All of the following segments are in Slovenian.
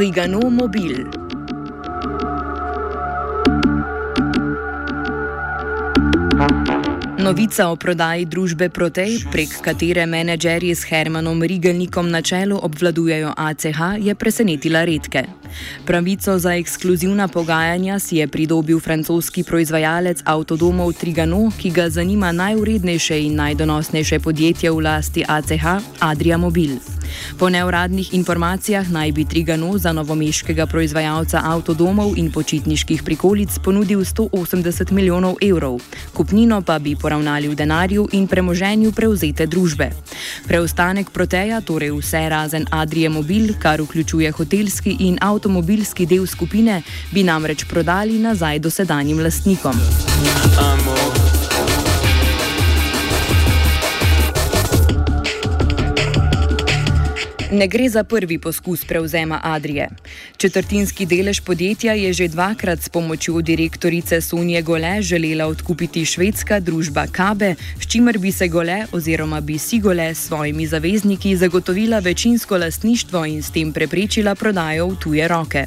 Trigano mobil. Novica o prodaji družbe Protej, prek katere menedžerji s Hermanom Rigelnikom na čelu obvladujejo ACH, je presenetila redke. Pravico za ekskluzivna pogajanja si je pridobil francoski proizvajalec avtodomov Trigano, ki ga zanima najurednejše in najdonosnejše podjetje v lasti ACH, Adria Mobil. Po neuradnih informacijah naj bi Trigano za novomeškega proizvajalca avtodomov in počitniških prikolic ponudil 180 milijonov evrov, kupnino pa bi poravnali v denarju in premoženju prevzete družbe. Preostanek proteja, torej vse razen Adrije Mobil, kar vključuje hotelski in avtomobilski del skupine, bi namreč prodali nazaj dosedanjim lastnikom. Amor. Ne gre za prvi poskus prevzema Adrije. Četrtinski delež podjetja je že dvakrat s pomočjo direktorice Sonje Gole želela odkupiti švedska družba Kabe, s čimer bi se Gole oziroma bi si Gole s svojimi zavezniki zagotovila večinsko lastništvo in s tem preprečila prodajo v tuje roke.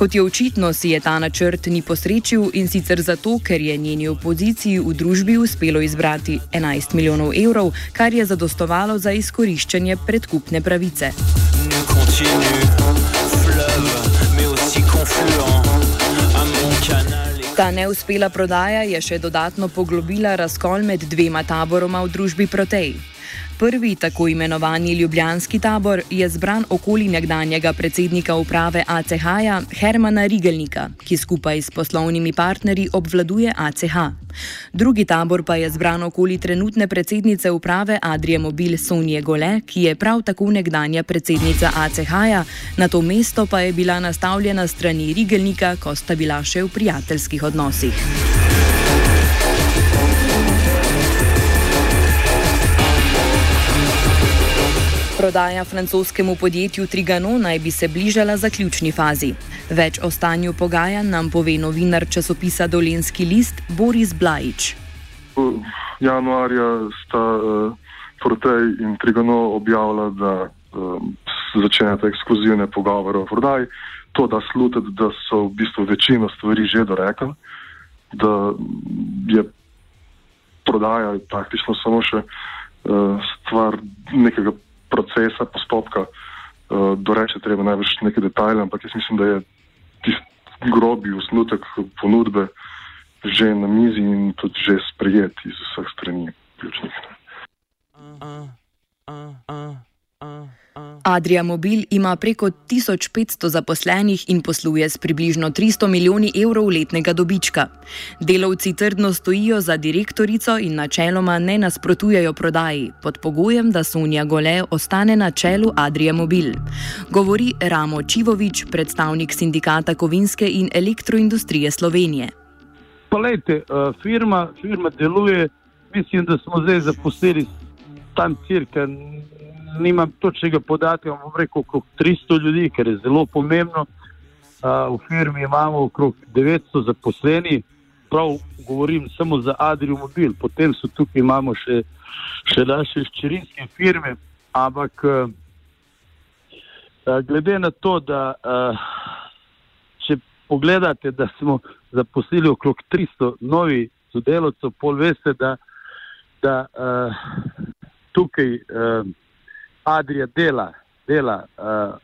Kot je očitno, si je ta načrt ni posrečil in sicer zato, ker je njeni opoziciji v družbi uspelo izbrati 11 milijonov evrov, kar je zadostovalo za izkoriščanje predkupne pravice. Ta neuspela prodaja je še dodatno poglobila razkol med dvema taboroma v družbi Protej. Prvi tako imenovani ljubljanski tabor je zbran okoli nekdanjega predsednika uprave ACH-ja Hermana Rigelnika, ki skupaj s poslovnimi partnerji obvladuje ACH. Drugi tabor pa je zbran okoli trenutne predsednice uprave Adrije Mobil Sonje Gole, ki je prav tako nekdanja predsednica ACH-ja, na to mesto pa je bila nastavljena strani Rigelnika, ko sta bila še v prijateljskih odnosih. Prodaja francoskemu podjetju Trigano naj bi se bližala zaključni fazi. Več o stanju pogajanj nam pove novinar časopisa Dolenski list Boris Blajič. Januarja sta uh, Protej in Trigano objavila, da um, začenjata ekskluzivne pogovore o prodaji. To, da slutite, da so v bistvu večino stvari že dorekli, da je prodaja praktično samo še uh, stvar nekega procesa, postopka, uh, doreče treba največ neke detajle, ampak jaz mislim, da je tisti grobi osnutek ponudbe že na mizi in tudi že sprejet iz vseh strani ključnih. Uh, uh, uh, uh. Adria Mobil ima preko 1500 zaposlenih in posluje s približno 300 milijoni evrov letnega dobička. Delavci trdno stojijo za direktorico in načeloma ne nasprotujejo prodaji, pod pogojem, da Sonja Gole ostane na čelu Adria Mobil. Govori Ramo Čivovič, predstavnik sindikata kovinske in elektroindustrije Slovenije. Poglejte, eh, firma, firma deluje, mislim, da smo zdaj zaposlili tam cirka nimam točnega podatka, bom rekel okrog 300 ljudi, ker je zelo pomembno. Uh, v firmi imamo okrog 900 zaposlenih, prav govorim samo za Adrijo Mobil, potem so tukaj imamo še, še naše ščirinske firme. Ampak uh, glede na to, da uh, če pogledate, da smo zaposlili okrog 300 novih sodelavcev, pol veste, da, da uh, tukaj uh, Adrija dela, dela uh,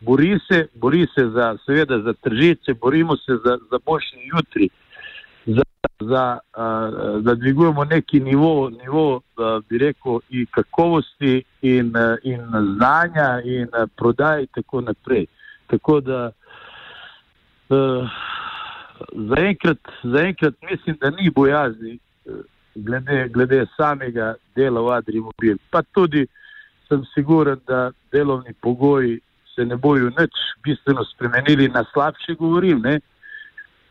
bori se, bori se za, seveda, za tržice, borimo se za, za boljši jutri, za, za, uh, da dvigujemo neki nivo, nivo uh, bi rekel, in kakovosti in, uh, in znanja in uh, prodaje in tako naprej. Tako da uh, zaenkrat, zaenkrat mislim, da ni bojazni glede, glede samega dela v Mobil. Pa tudi sem siguren, da delovni pogoji se ne bojo nič bistveno spremenili, na slabše govorim, ne,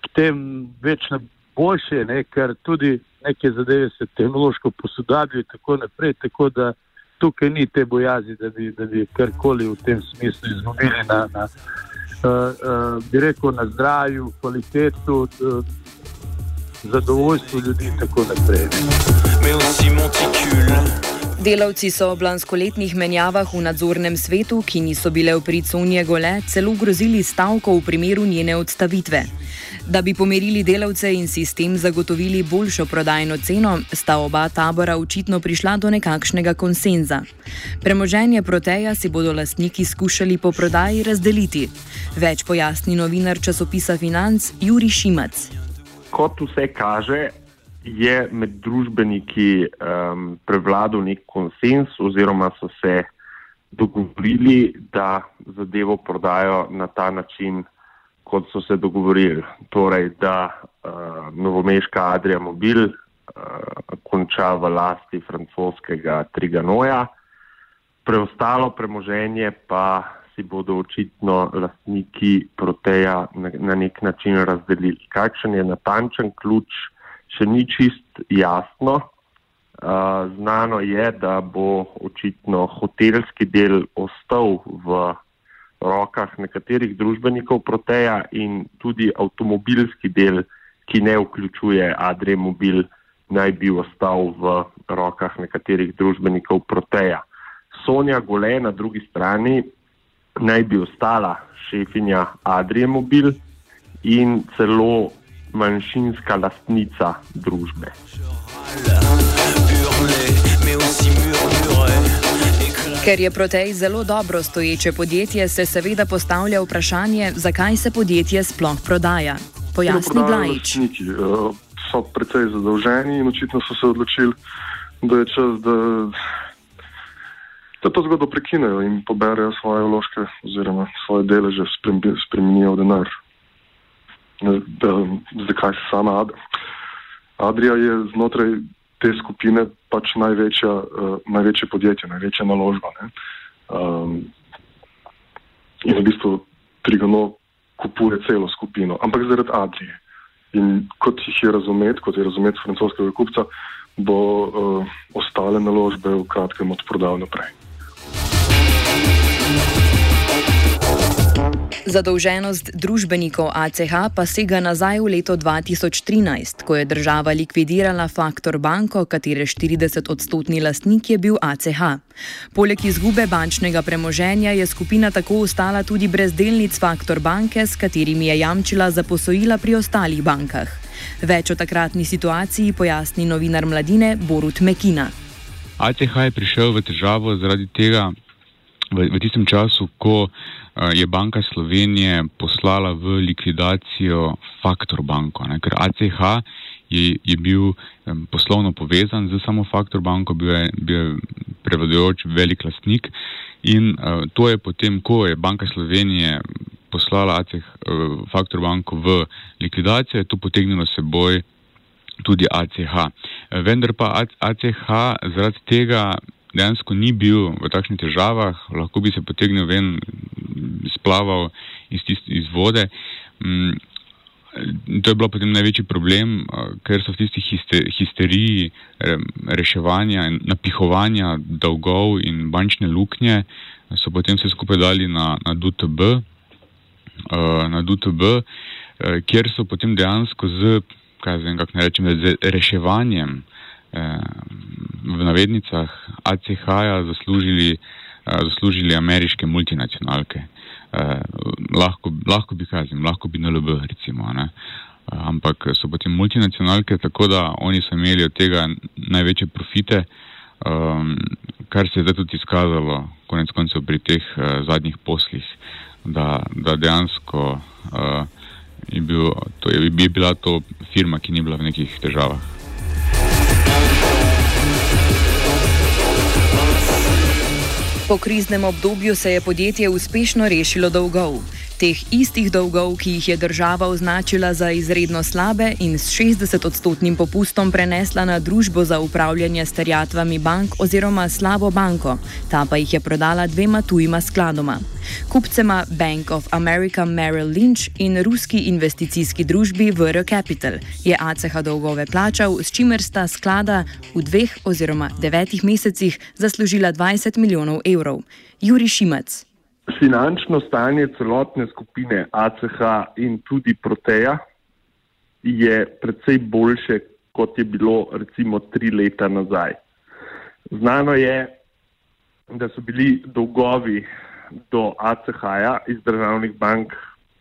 k tem več na boljše, ne, ker tudi neke zadeve se tehnološko posodabijo in tako naprej, tako da tukaj ni te bojazi, da bi, da bi karkoli v tem smislu izgubili na, na uh, uh, bi rekel, na zdravju, kvalitetu, uh, zadovoljstvu ljudi in tako naprej. Ne. Delavci so ob lanskoletnih menjavah v nadzornem svetu, ki niso bile v prid Sonje Gole, celo grozili stavko v primeru njene odstavitve. Da bi pomirili delavce in sistem zagotovili boljšo prodajno ceno, sta oba tabora očitno prišla do nekakšnega konsenza. Premoženje proteja si bodo lastniki skušali po prodaji razdeliti. Več pojasni novinar časopisa Financ Juri Šimac. Kot vse kaže, je med družbeniki um, prevladal nek konsens, oziroma so se dogovorili, da zadevo prodajo na ta način, kot so se dogovorili. Torej, da uh, novomeška Adrija Mobil uh, konča v lasti francoskega Triganoja, preostalo premoženje pa si bodo očitno lastniki proteja na, na nek način razdelili. Kakšen je natančen ključ? Še ni čist jasno. Uh, znano je, da bo očitno hotelski del ostal v rokah nekaterih družbenikov proteja in tudi avtomobilski del, ki ne vključuje Adrije Mobil, naj bi ostal v rokah nekaterih družbenikov proteja. Sonja Gole na drugi strani naj bi ostala šefinja Adrije Mobil in celo manjšinska lastnica družbe. Ker je Protej zelo dobro stoječe podjetje, se seveda postavlja vprašanje, zakaj se podjetje sploh prodaja. Pojasni Blajič. Eh, so precej zadolženi in očitno so se odločili, da je čas, da, da to zgodbo prekinejo in poberejo svoje vložke oziroma svoje deleže, spremenijo v denar zakaj se sama Ad Adrija je znotraj te skupine pač največja, uh, največje podjetje, največja naložba. Um, in v bistvu Trigano kupuje celo skupino, ampak zaradi Adrije. In kot jih je razumeti, kot je razumeti francoskega kupca, bo uh, ostale naložbe v kratkem odprodal naprej. Zadolženost družbenikov ACH pa sega nazaj v leto 2013, ko je država likvidirala Faktor banko, katere 40-odstotni lastnik je bil ACH. Poleg izgube bančnega premoženja je skupina tako ostala tudi brez delnic Faktor banke, s katerimi je jamčila za posojila pri ostalih bankah. Več o takratni situaciji pojasni novinar mladine Borut Mekina. ACH je prišel v težavo zaradi tega, v, v tistem času, ko je Banka Slovenije poslala v likvidacijo Faktor banko, ne, ker ACH je, je bil um, poslovno povezan z samo Faktor banko, bil je, bil je prevladujoč velik lastnik in uh, to je potem, ko je Banka Slovenije poslala ACH, uh, Faktor banko v likvidacijo, je to potegnilo seboj tudi ACH. Vendar pa ACH zaradi tega dejansko ni bil v takšnih težavah, lahko bi se potegnil ven, splaval iz, tist, iz vode. Mm, to je bilo potem največji problem, ker so v tisti histeriji reševanja in napihovanja dolgov in bančne luknje, so potem vse skupaj dali na, na DTB, na DTB, kjer so potem dejansko z, kaj vem, kako ne rečem, z reševanjem v navednicah ACH-ja zaslužili zaslužili ameriške multinacionalke. Lahko, lahko bi kazim, lahko bi NLB recimo, ne? Ampak so potem multinacionalke, tako da oni so imeli od tega največje profite, um, kar se je zdaj tudi izkazalo konec koncev pri teh uh, zadnjih poslih, da, da dejansko uh, je, bil, to, je, je bila to firma, ki ni bila v nekih težavah. Po kriznem obdobju se je podjetje uspešno rešilo dolgov. Teh istih dolgov, ki jih je država označila za izredno slabe in s 60-odstotnim popustom prenesla na družbo za upravljanje s terjatvami bank oziroma slabo banko, ta pa jih je prodala dvema tujima skladoma. Kupcema Bank of America Merrill Lynch in ruski investicijski družbi VR Capital je ACH dolgove plačal, s čimer sta sklada v dveh oziroma devetih mesecih zaslužila 20 milijonov evrov. Juri Šimac. Finančno stanje celotne skupine ACH in tudi Proteja je precej boljše, kot je bilo recimo tri leta nazaj. Znano je, da so bili dolgovi do ACH-ja iz državnih bank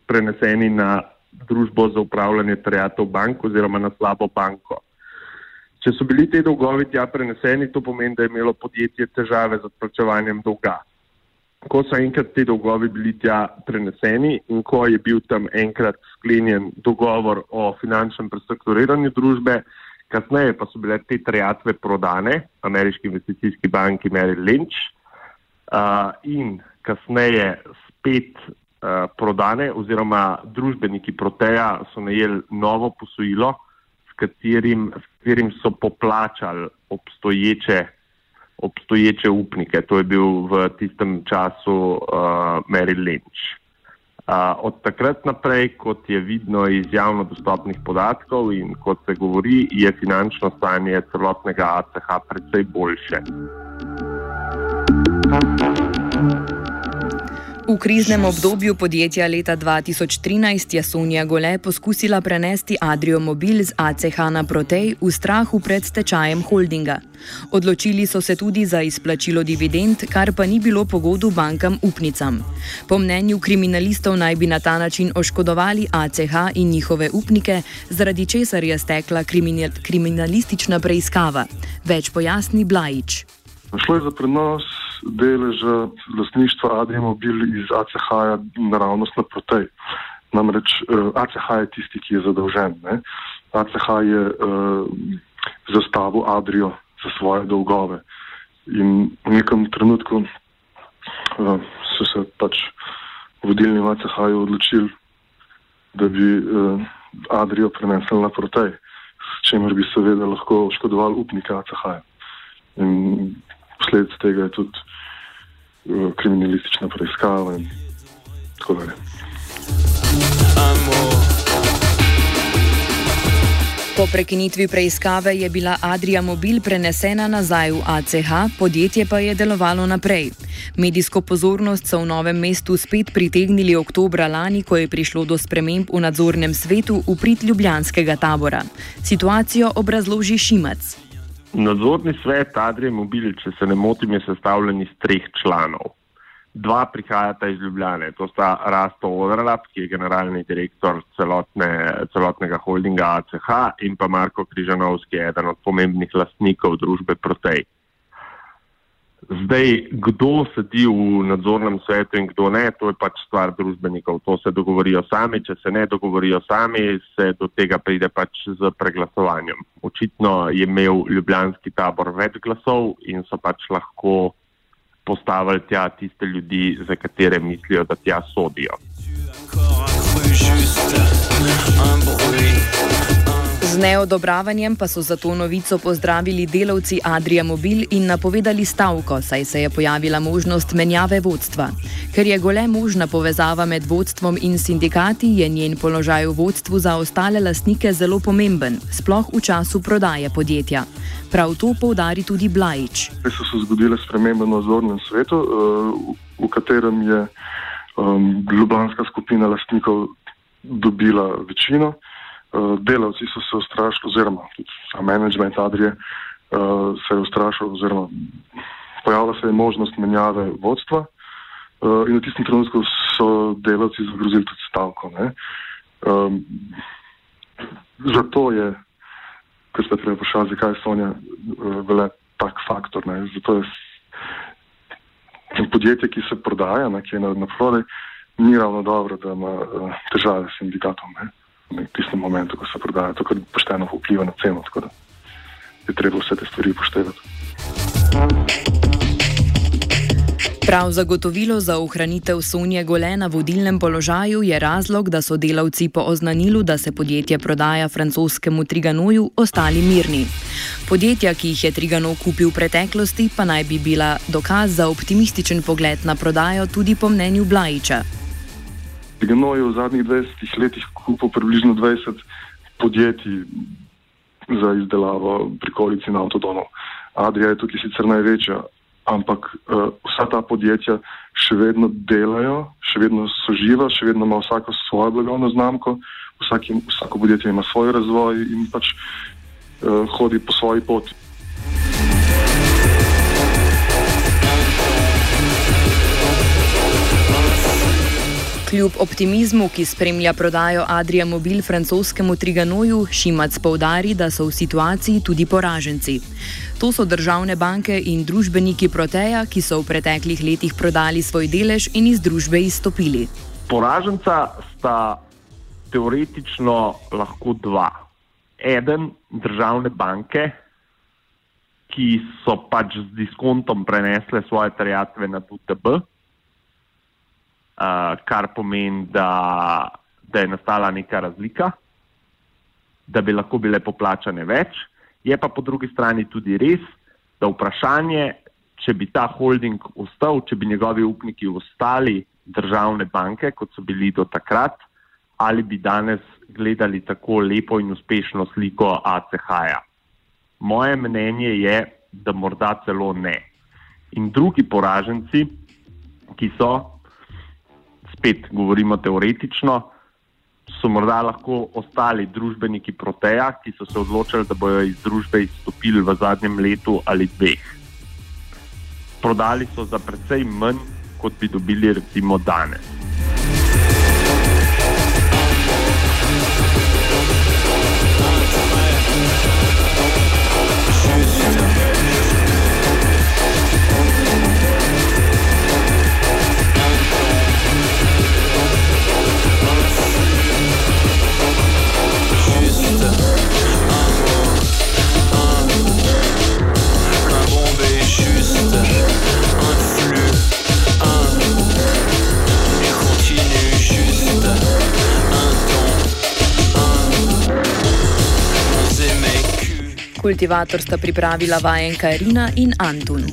preneseni na družbo za upravljanje terjatov bank oziroma na slabo banko. Če so bili te dolgovi tja preneseni, to pomeni, da je imelo podjetje težave z odplačevanjem dolga ko so enkrat te dolgovi bili tja preneseni in ko je bil tam enkrat sklenjen dogovor o finančnem prestrukturiranju družbe, kasneje pa so bile te trajatve prodane ameriški investicijski banki Merrill Lynch uh, in kasneje spet uh, prodane oziroma družbeniki Proteja so najeli novo posojilo, s katerim, s katerim so poplačali obstoječe obstoječe upnike. To je bil v tistem času uh, Mary Lynch. Uh, od takrat naprej, kot je vidno iz javno dostopnih podatkov in kot se govori, je finančno stanje celotnega ACH precej boljše. V kriznem obdobju podjetja leta 2013 je Sonja Gole poskusila prenesti Adrio Mobil z ACH na Protej v strahu pred stečajem holdinga. Odločili so se tudi za izplačilo dividend, kar pa ni bilo pogodu bankam upnicam. Po mnenju kriminalistov naj bi na ta način oškodovali ACH in njihove upnike, zaradi česar je stekla kriminal kriminalistična preiskava. Več pojasni Blajič. Šlo je za prenos deleža lastništva Adrimobil iz ACH-ja naravnost na protej. Namreč uh, eh, ACH je tisti, ki je zadolžen. Ne? ACH je uh, zastavil Adrijo za svoje dolgove. In v nekem trenutku uh, so se pač vodilni v ACH-ju odločili, da bi uh, Adrijo prenesli na protej, s čimer bi seveda lahko oškodovali upnike ACH-ja. In posledica tega je tudi uh, kriminalistična preiskava in tako dalje. Po prekinitvi preiskave je bila Adria Mobil prenesena nazaj v ACH, podjetje pa je delovalo naprej. Medijsko pozornost so v novem mestu spet pritegnili oktobra lani, ko je prišlo do sprememb v nadzornem svetu v prid ljubljanskega tabora. Situacijo obrazloži Šimac. Nadzorni svet Adrije Mobili, če se ne motim, je sestavljen iz treh članov. Dva prihajata iz Ljubljane, to sta Rasto Odralap, ki je generalni direktor celotne, celotnega holdinga ACH in pa Marko Križanovski, eden od pomembnih lastnikov družbe Protej. Zdaj, kdo sedi v nadzornem svetu in kdo ne, to je pač stvar družbenikov. To se dogovorijo sami, če se ne dogovorijo sami, se do tega pride pač z preglasovanjem. Očitno je imel ljubljanski tabor več glasov in so pač lahko postavili tja tiste ljudi, za katere mislijo, da tja sodijo. Z neodobravanjem pa so zato novico pozdravili delavci Adria Mobil in napovedali stavko, saj se je pojavila možnost menjave vodstva. Ker je gole možna povezava med vodstvom in sindikati, je njen položaj v vodstvu za ostale lastnike zelo pomemben, sploh v času prodaje podjetja. Prav to poudari tudi Blajič. So se zgodile spremembe na nadzornem svetu, eh, v katerem je um, ljubljanska skupina lastnikov dobila večino. Eh, delavci so se ustrašili, oziroma management Adrije uh, se je ustrašil, oziroma pojavila se je možnost menjave vodstva uh, in v tistem trenutku so delavci zagrozili tudi stavko. Um, zato je, ker ste prej vprašali, zakaj je Sonja uh, vele tak faktor. Ne? Zato je podjetje, ki se prodaja, ne, ki je na, na prodaj, ni ravno dobro, da ima uh, težave s sindikatom. Ne? V tistem momentu, ko se prodaja, to kar pošteno vpliva na ceno, tako da je treba vse te stvari upoštevati. Prav zagotovilo za ohranitev Sonje Gole na vodilnem položaju je razlog, da so delavci po oznanilu, da se podjetje prodaja francoskemu Triganoju, ostali mirni. Podjetja, ki jih je Trigano kupil v preteklosti, pa naj bi bila dokaz za optimističen pogled na prodajo tudi po mnenju Blajiča. Trigano je v zadnjih 20 letih kupil približno 20 podjetij za izdelavo prikolic in avtodonov. Adria je tukaj sicer največja, ampak uh, vsa ta podjetja še vedno delajo, še vedno so živa, še vedno ima vsako svojo blagovno znamko, vsaki, vsako podjetje ima svoj razvoj in pač uh, hodi po svoji poti. Kljub optimizmu, ki spremlja prodajo Adria Mobil francoskemu Triganoju, Šimac poudari, da so v situaciji tudi poraženci. To so državne banke in družbeniki Proteja, ki so v preteklih letih prodali svoj delež in iz družbe izstopili. Poraženca sta teoretično lahko dva. Eden državne banke, ki so pač z diskontom prenesle svoje terjatve na DTB. Uh, kar pomeni, da, da je nastala neka razlika, da bi lahko bile poplačane več. Je pa po drugi strani tudi res, da vprašanje, če bi ta holding ostal, če bi njegovi upniki ostali državne banke, kot so bili do takrat, ali bi danes gledali tako lepo in uspešno sliko ACH-ja. Moje mnenje je, da morda celo ne. In drugi poraženci, ki so spet govorimo teoretično, so morda lahko ostali družbeniki Proteja, ki so se odločili, da bodo iz družbe izstopili v zadnjem letu ali dveh. Prodali so za precej manj, kot bi dobili recimo danes. Kultivator sta pripravila vajenka Rina in Antun.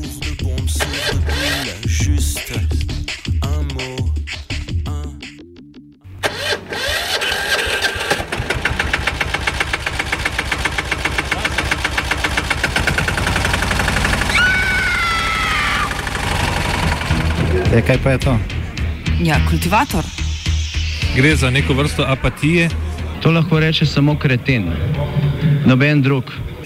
E, kaj pa je to? Ja, kultivator. Gre za neko vrsto apatije. To lahko reče samo kreten, noben drug.